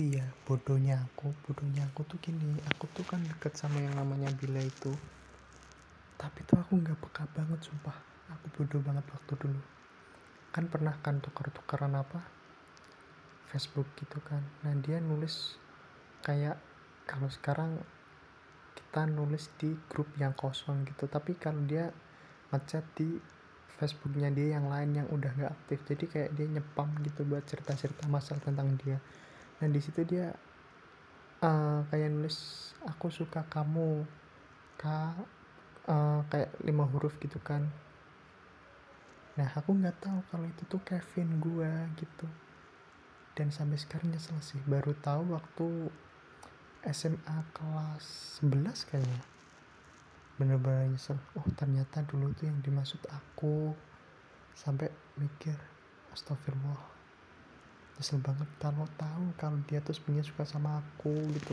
tapi ya bodohnya aku bodohnya aku tuh gini aku tuh kan deket sama yang namanya Bila itu. Tapi tuh aku nggak peka banget sumpah. Aku bodoh banget waktu dulu. Kan pernah kan tuker-tukeran apa? Facebook gitu kan. Nah dia nulis kayak kalau sekarang kita nulis di grup yang kosong gitu. Tapi kalau dia ngechat di Facebooknya dia yang lain yang udah nggak aktif. Jadi kayak dia nyepam gitu buat cerita-cerita masalah tentang dia dan di situ dia uh, kayak nulis aku suka kamu ka uh, kayak lima huruf gitu kan. Nah aku nggak tahu kalau itu tuh Kevin gua gitu. Dan sampai sekarang nyesel sih. Baru tahu waktu SMA kelas 11 kayaknya. Bener-bener nyesel. Oh ternyata dulu tuh yang dimaksud aku. Sampai mikir astagfirullah nyesel banget kalau tahu kalau dia tuh sebenarnya suka sama aku gitu